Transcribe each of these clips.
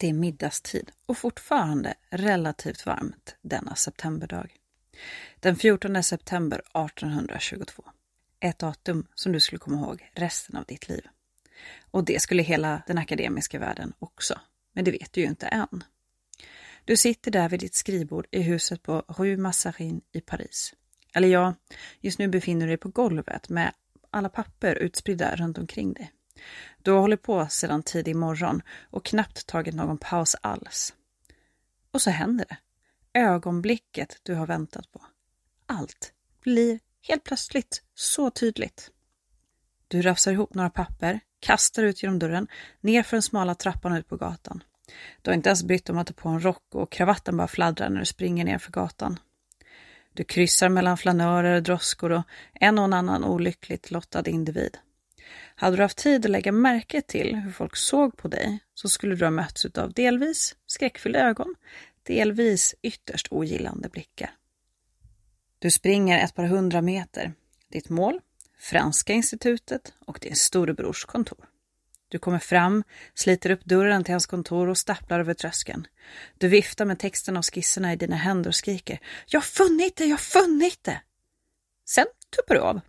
Det är middagstid och fortfarande relativt varmt denna septemberdag. Den 14 september 1822. Ett datum som du skulle komma ihåg resten av ditt liv. Och det skulle hela den akademiska världen också, men det vet du ju inte än. Du sitter där vid ditt skrivbord i huset på Rue Massarin i Paris. Eller ja, just nu befinner du dig på golvet med alla papper utspridda runt omkring dig. Du har hållit på sedan tidig morgon och knappt tagit någon paus alls. Och så händer det. Ögonblicket du har väntat på. Allt blir helt plötsligt så tydligt. Du rafsar ihop några papper, kastar ut genom dörren, ner för den smala trappan ut på gatan. Du har inte ens brytt om att ta på en rock och kravatten bara fladdrar när du springer ner för gatan. Du kryssar mellan flanörer, droskor och en och en annan olyckligt lottad individ. Hade du haft tid att lägga märke till hur folk såg på dig så skulle du ha mötts av delvis skräckfyllda ögon, delvis ytterst ogillande blickar. Du springer ett par hundra meter. Ditt mål? Franska institutet och din storebrors kontor. Du kommer fram, sliter upp dörren till hans kontor och stapplar över tröskeln. Du viftar med texten och skisserna i dina händer och skriker ”Jag har funnit det, jag har funnit det!” Sen tuppar du av.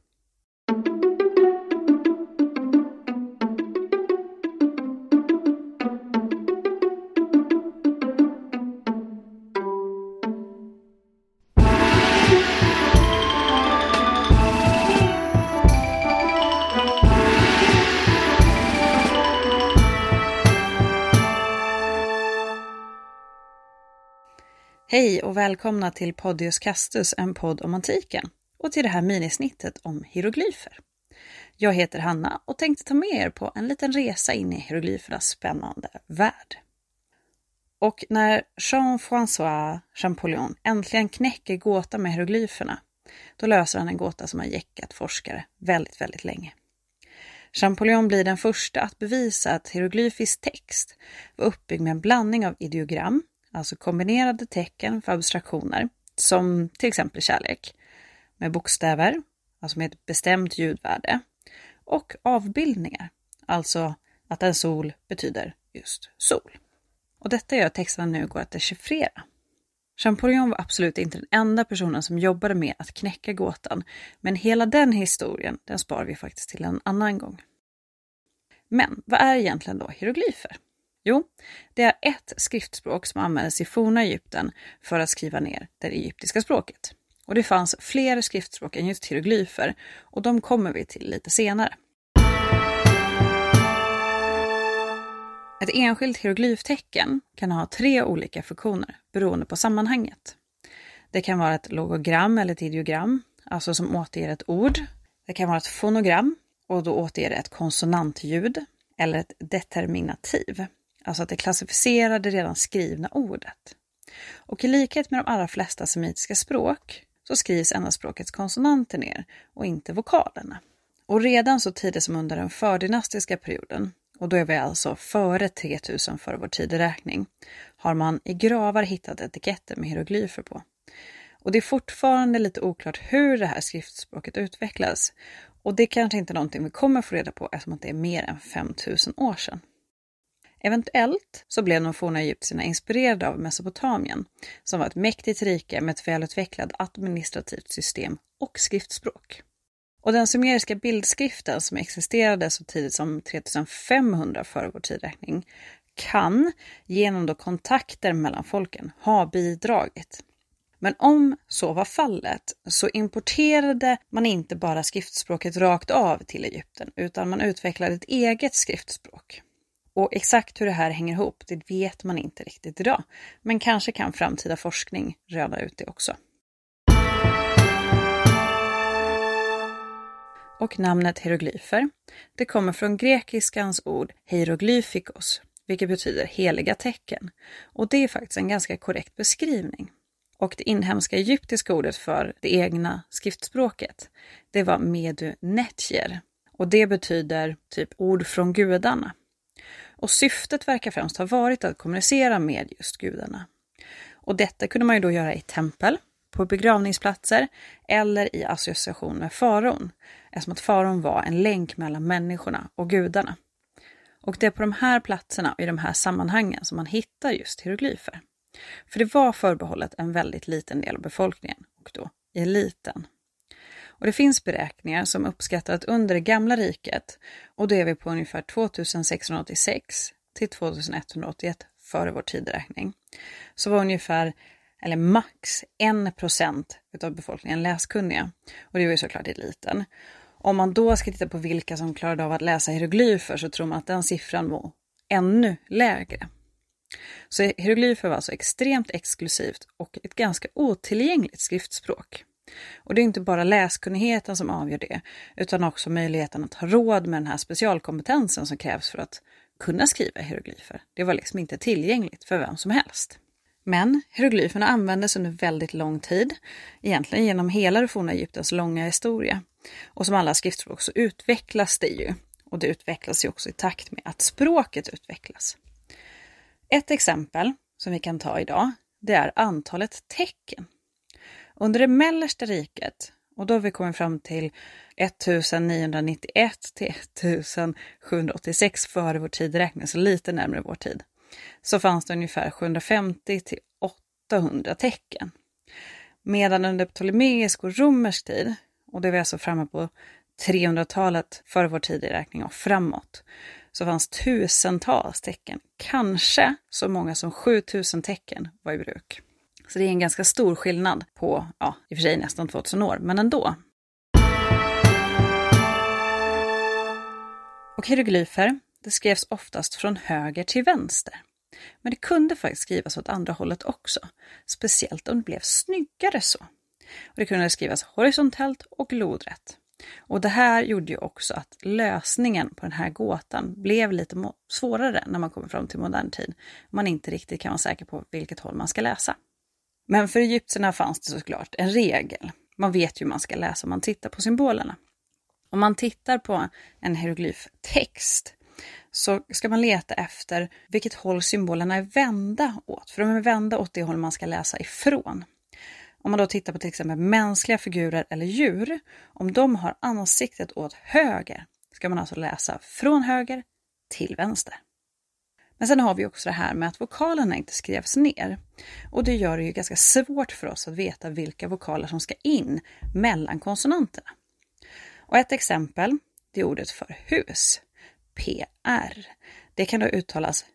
Hej och välkomna till Podius Castus, en podd om antiken och till det här minisnittet om hieroglyfer. Jag heter Hanna och tänkte ta med er på en liten resa in i hieroglyfernas spännande värld. Och när Jean-François Champollion äntligen knäcker gåtan med hieroglyferna, då löser han en gåta som har jäckat forskare väldigt, väldigt länge. Champollion blir den första att bevisa att hieroglyfisk text var uppbyggd med en blandning av ideogram, alltså kombinerade tecken för abstraktioner, som till exempel kärlek, med bokstäver, alltså med ett bestämt ljudvärde, och avbildningar, alltså att en sol betyder just sol. Och detta gör att texterna nu går att dechiffrera. Champollion var absolut inte den enda personen som jobbade med att knäcka gåtan, men hela den historien, den sparar vi faktiskt till en annan gång. Men vad är egentligen då hieroglyfer? Jo, det är ett skriftspråk som användes i forna Egypten för att skriva ner det egyptiska språket. Och det fanns fler skriftspråk än just hieroglyfer och de kommer vi till lite senare. Ett enskilt hieroglyftecken kan ha tre olika funktioner beroende på sammanhanget. Det kan vara ett logogram eller ett ideogram, alltså som återger ett ord. Det kan vara ett fonogram och då återger det ett konsonantljud eller ett determinativ, alltså att det klassificerar det redan skrivna ordet. Och i likhet med de allra flesta semitiska språk så skrivs endast språkets konsonanter ner och inte vokalerna. Och redan så tidigt som under den fördynastiska perioden, och då är vi alltså före 3000 före vår tideräkning, har man i gravar hittat etiketter med hieroglyfer på. Och det är fortfarande lite oklart hur det här skriftspråket utvecklas. Och det är kanske inte någonting vi kommer få reda på eftersom det är mer än 5000 år sedan. Eventuellt så blev de forna egyptierna inspirerade av Mesopotamien, som var ett mäktigt rike med ett välutvecklat administrativt system och skriftspråk. Och den sumeriska bildskriften som existerade så tidigt som 3500 före vår tidräkning kan genom då kontakter mellan folken ha bidragit. Men om så var fallet så importerade man inte bara skriftspråket rakt av till Egypten utan man utvecklade ett eget skriftspråk. Och exakt hur det här hänger ihop, det vet man inte riktigt idag. Men kanske kan framtida forskning röna ut det också. Och namnet hieroglyfer, det kommer från grekiskans ord hieroglyfikos, vilket betyder heliga tecken. Och det är faktiskt en ganska korrekt beskrivning. Och det inhemska egyptiska ordet för det egna skriftspråket, det var medu netjer. Och det betyder typ ord från gudarna. Och syftet verkar främst ha varit att kommunicera med just gudarna. Och detta kunde man ju då göra i tempel, på begravningsplatser eller i association med faraon, eftersom att faraon var en länk mellan människorna och gudarna. Och det är på de här platserna och i de här sammanhangen som man hittar just hieroglyfer. För det var förbehållet en väldigt liten del av befolkningen, och då eliten. Och det finns beräkningar som uppskattar att under det gamla riket, och då är vi på ungefär 2686 till 2181 före vår tideräkning, så var ungefär, eller max, 1 procent av befolkningen läskunniga. Och det var ju såklart eliten. Om man då ska titta på vilka som klarade av att läsa hieroglyfer så tror man att den siffran var ännu lägre. Så hieroglyfer var alltså extremt exklusivt och ett ganska otillgängligt skriftspråk. Och det är inte bara läskunnigheten som avgör det, utan också möjligheten att ha råd med den här specialkompetensen som krävs för att kunna skriva hieroglyfer. Det var liksom inte tillgängligt för vem som helst. Men hieroglyferna användes under väldigt lång tid, egentligen genom hela det forna Egyptens långa historia. Och som alla skriftspråk så utvecklas det ju. Och det utvecklas ju också i takt med att språket utvecklas. Ett exempel som vi kan ta idag, det är antalet tecken. Under det mellersta riket, och då har vi kommit fram till 1991 till 1786 före vår tideräkning, så lite närmare vår tid, så fanns det ungefär 750 till 800 tecken. Medan under ptolemeisk och romersk tid, och det är vi alltså framme på 300-talet före vår tideräkning och framåt, så fanns tusentals tecken. Kanske så många som 7000 tecken var i bruk. Så det är en ganska stor skillnad på, ja, i och för sig nästan 2000 år, men ändå. Och hieroglyfer, det skrevs oftast från höger till vänster. Men det kunde faktiskt skrivas åt andra hållet också, speciellt om det blev snyggare så. Och det kunde skrivas horisontellt och lodrätt. Och det här gjorde ju också att lösningen på den här gåtan blev lite svårare när man kommer fram till modern tid. Man inte riktigt kan vara säker på vilket håll man ska läsa. Men för egyptierna fanns det såklart en regel. Man vet ju hur man ska läsa om man tittar på symbolerna. Om man tittar på en hieroglyftext så ska man leta efter vilket håll symbolerna är vända åt, för de är vända åt det håll man ska läsa ifrån. Om man då tittar på till exempel mänskliga figurer eller djur, om de har ansiktet åt höger ska man alltså läsa från höger till vänster. Men sen har vi också det här med att vokalerna inte skrevs ner. Och det gör det ju ganska svårt för oss att veta vilka vokaler som ska in mellan konsonanterna. Och ett exempel, det är ordet för hus. PR. Det kan då uttalas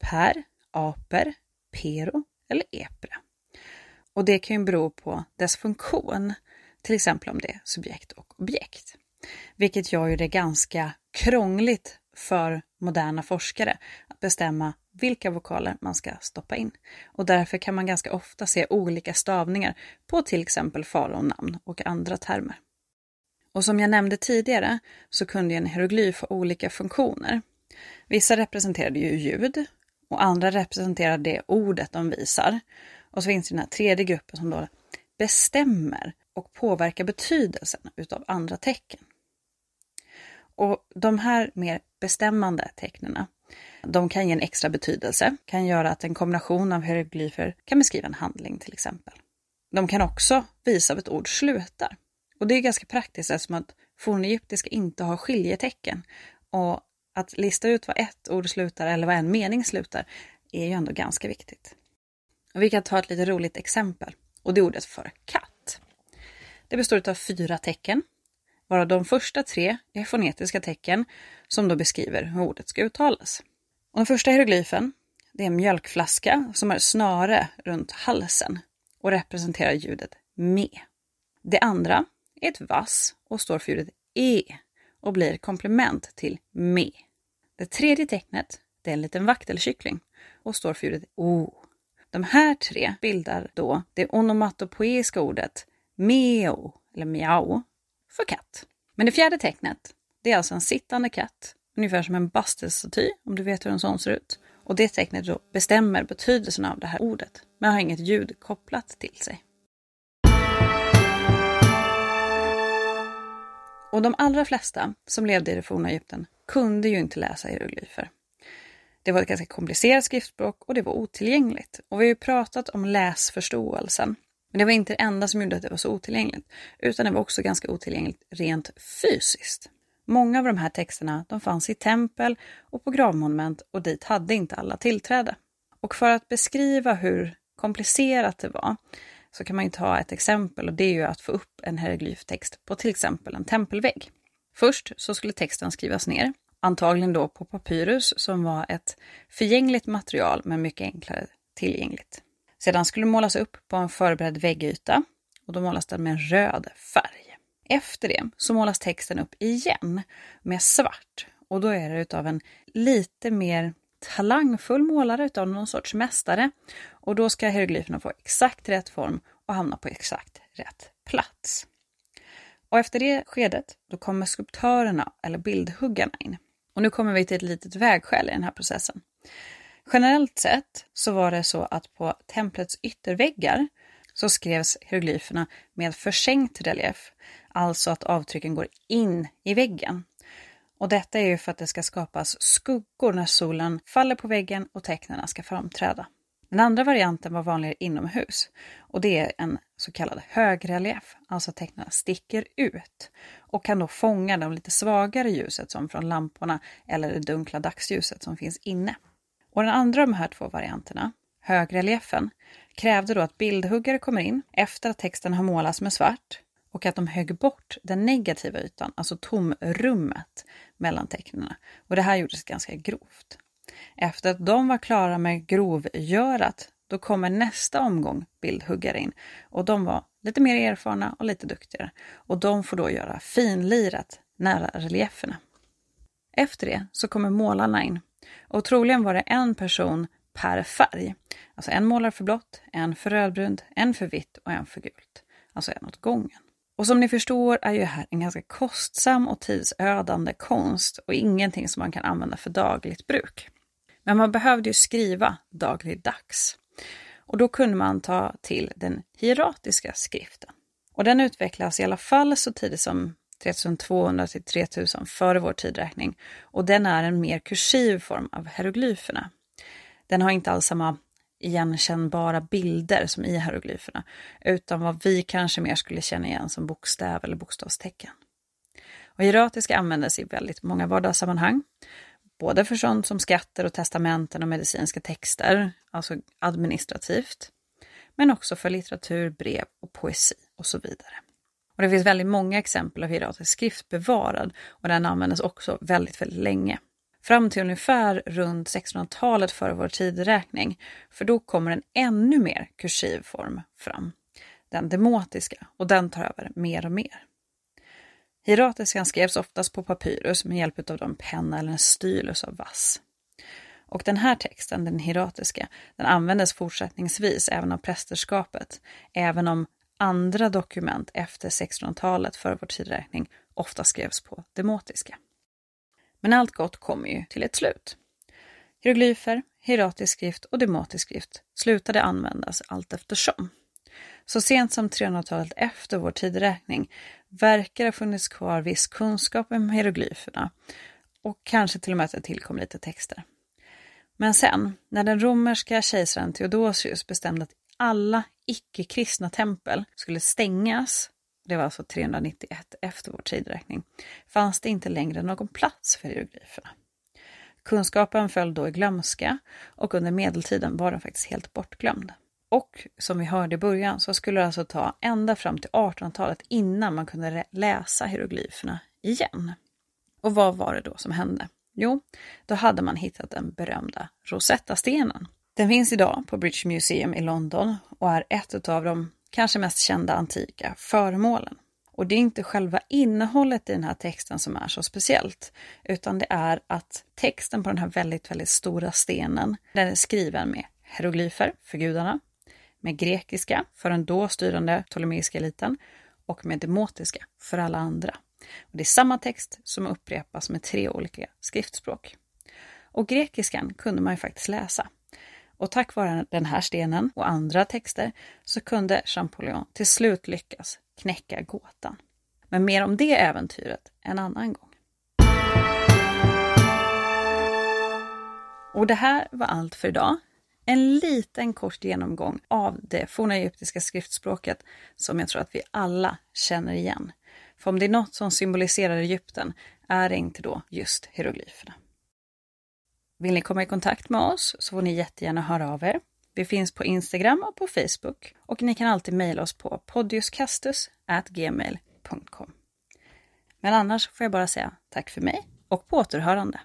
per, aper, pero eller epre. Och det kan ju bero på dess funktion, till exempel om det är subjekt och objekt. Vilket gör ju det ganska krångligt för moderna forskare bestämma vilka vokaler man ska stoppa in. Och därför kan man ganska ofta se olika stavningar på till exempel faraonamn och andra termer. Och som jag nämnde tidigare så kunde en hieroglyf ha olika funktioner. Vissa representerade ju ljud och andra representerade det ordet de visar. Och så finns det den här tredje gruppen som då bestämmer och påverkar betydelsen utav andra tecken. Och de här mer bestämmande tecknena de kan ge en extra betydelse, kan göra att en kombination av hieroglyfer kan beskriva en handling till exempel. De kan också visa var ett ord slutar. Och det är ganska praktiskt eftersom att fornegyptiska inte har skiljetecken. Och att lista ut vad ett ord slutar eller vad en mening slutar är ju ändå ganska viktigt. Och vi kan ta ett lite roligt exempel och det är ordet för katt. Det består av fyra tecken, varav de första tre är fonetiska tecken som då beskriver hur ordet ska uttalas. Och den första hieroglyfen det är en mjölkflaska som har snöre runt halsen och representerar ljudet me. Det andra är ett vass och står för ljudet e och blir komplement till me. Det tredje tecknet det är en liten vaktelkyckling och står för ljudet o. De här tre bildar då det onomatopoeiska ordet meo, eller miao, för katt. Men det fjärde tecknet, det är alltså en sittande katt, ungefär som en bastelstaty, om du vet hur en sån ser ut. Och det tecknet då bestämmer betydelsen av det här ordet, men har inget ljud kopplat till sig. Och de allra flesta som levde i det forna Egypten kunde ju inte läsa hieroglyfer. Det var ett ganska komplicerat skriftspråk och det var otillgängligt. Och vi har ju pratat om läsförståelsen. Men det var inte det enda som gjorde att det var så otillgängligt, utan det var också ganska otillgängligt rent fysiskt. Många av de här texterna de fanns i tempel och på gravmonument och dit hade inte alla tillträde. Och för att beskriva hur komplicerat det var så kan man ju ta ett exempel och det är ju att få upp en hieroglyftext på till exempel en tempelvägg. Först så skulle texten skrivas ner, antagligen då på papyrus som var ett förgängligt material men mycket enklare tillgängligt. Sedan skulle målas upp på en förberedd väggyta och då målas den med en röd färg. Efter det så målas texten upp igen med svart och då är det utav en lite mer talangfull målare utav någon sorts mästare. Och då ska hieroglyferna få exakt rätt form och hamna på exakt rätt plats. Och efter det skedet, då kommer skulptörerna eller bildhuggarna in. Och nu kommer vi till ett litet vägskäl i den här processen. Generellt sett så var det så att på templets ytterväggar så skrevs hieroglyferna med försänkt relief, alltså att avtrycken går in i väggen. Och detta är ju för att det ska skapas skuggor när solen faller på väggen och tecknen ska framträda. Den andra varianten var vanligare inomhus och det är en så kallad högrelief, alltså att tecknen sticker ut och kan då fånga det lite svagare ljuset som från lamporna eller det dunkla dagsljuset som finns inne. Och den andra av de här två varianterna, högreliefen, krävde då att bildhuggare kommer in efter att texten har målats med svart och att de högg bort den negativa ytan, alltså tomrummet mellan tecknen. Och det här gjordes ganska grovt. Efter att de var klara med grovgörat, då kommer nästa omgång bildhuggare in och de var lite mer erfarna och lite duktigare och de får då göra finlirat nära relieferna. Efter det så kommer målarna in och troligen var det en person per färg. Alltså en målare för blått, en för rödbrunt, en för vitt och en för gult. Alltså en åt gången. Och som ni förstår är ju här en ganska kostsam och tidsödande konst och ingenting som man kan använda för dagligt bruk. Men man behövde ju skriva dagligdags. Och då kunde man ta till den hieratiska skriften. Och den utvecklas i alla fall så tidigt som 3200 till 3000 före vår tidräkning. Och den är en mer kursiv form av hieroglyferna. Den har inte alls samma igenkännbara bilder som i hieroglyferna, utan vad vi kanske mer skulle känna igen som bokstäver eller bokstavstecken. Och hieratiska användes i väldigt många vardagssammanhang, både för sånt som skatter och testamenten och medicinska texter, alltså administrativt, men också för litteratur, brev och poesi och så vidare. Och det finns väldigt många exempel av hieratisk skrift bevarad och den användes också väldigt, väldigt länge fram till ungefär runt 1600-talet före vår tideräkning. För då kommer en ännu mer kursiv form fram, den demotiska, och den tar över mer och mer. Hieratiskan skrevs oftast på papyrus med hjälp av en penna eller en stylus av vass. Och den här texten, den hieratiska, den användes fortsättningsvis även av prästerskapet, även om andra dokument efter 1600-talet före vår tideräkning ofta skrevs på demotiska. Men allt gott kommer ju till ett slut. Hieroglyfer, hieratisk skrift och demotisk skrift slutade användas allt eftersom. Så sent som 300-talet efter vår tideräkning verkar det ha funnits kvar viss kunskap om hieroglyferna och kanske till och med att det tillkom lite texter. Men sen, när den romerska kejsaren Theodosius bestämde att alla icke-kristna tempel skulle stängas det var alltså 391 efter vår tidräkning, fanns det inte längre någon plats för hieroglyferna. Kunskapen föll då i glömska och under medeltiden var den faktiskt helt bortglömd. Och som vi hörde i början så skulle det alltså ta ända fram till 1800-talet innan man kunde läsa hieroglyferna igen. Och vad var det då som hände? Jo, då hade man hittat den berömda Rosetta-stenen. Den finns idag på British Museum i London och är ett av de kanske mest kända antika föremålen. Och det är inte själva innehållet i den här texten som är så speciellt, utan det är att texten på den här väldigt, väldigt stora stenen, den är skriven med hieroglyfer för gudarna, med grekiska för den då styrande ptolemeiska eliten och med demotiska för alla andra. Och det är samma text som upprepas med tre olika skriftspråk. Och grekiskan kunde man ju faktiskt läsa. Och tack vare den här stenen och andra texter så kunde Champollion till slut lyckas knäcka gåtan. Men mer om det äventyret en annan gång. Och det här var allt för idag. En liten kort genomgång av det forna egyptiska skriftspråket som jag tror att vi alla känner igen. För om det är något som symboliserar Egypten är det inte då just hieroglyferna. Vill ni komma i kontakt med oss så får ni jättegärna höra av er. Vi finns på Instagram och på Facebook och ni kan alltid mejla oss på podiuscastus@gmail.com. Men annars får jag bara säga tack för mig och på återhörande.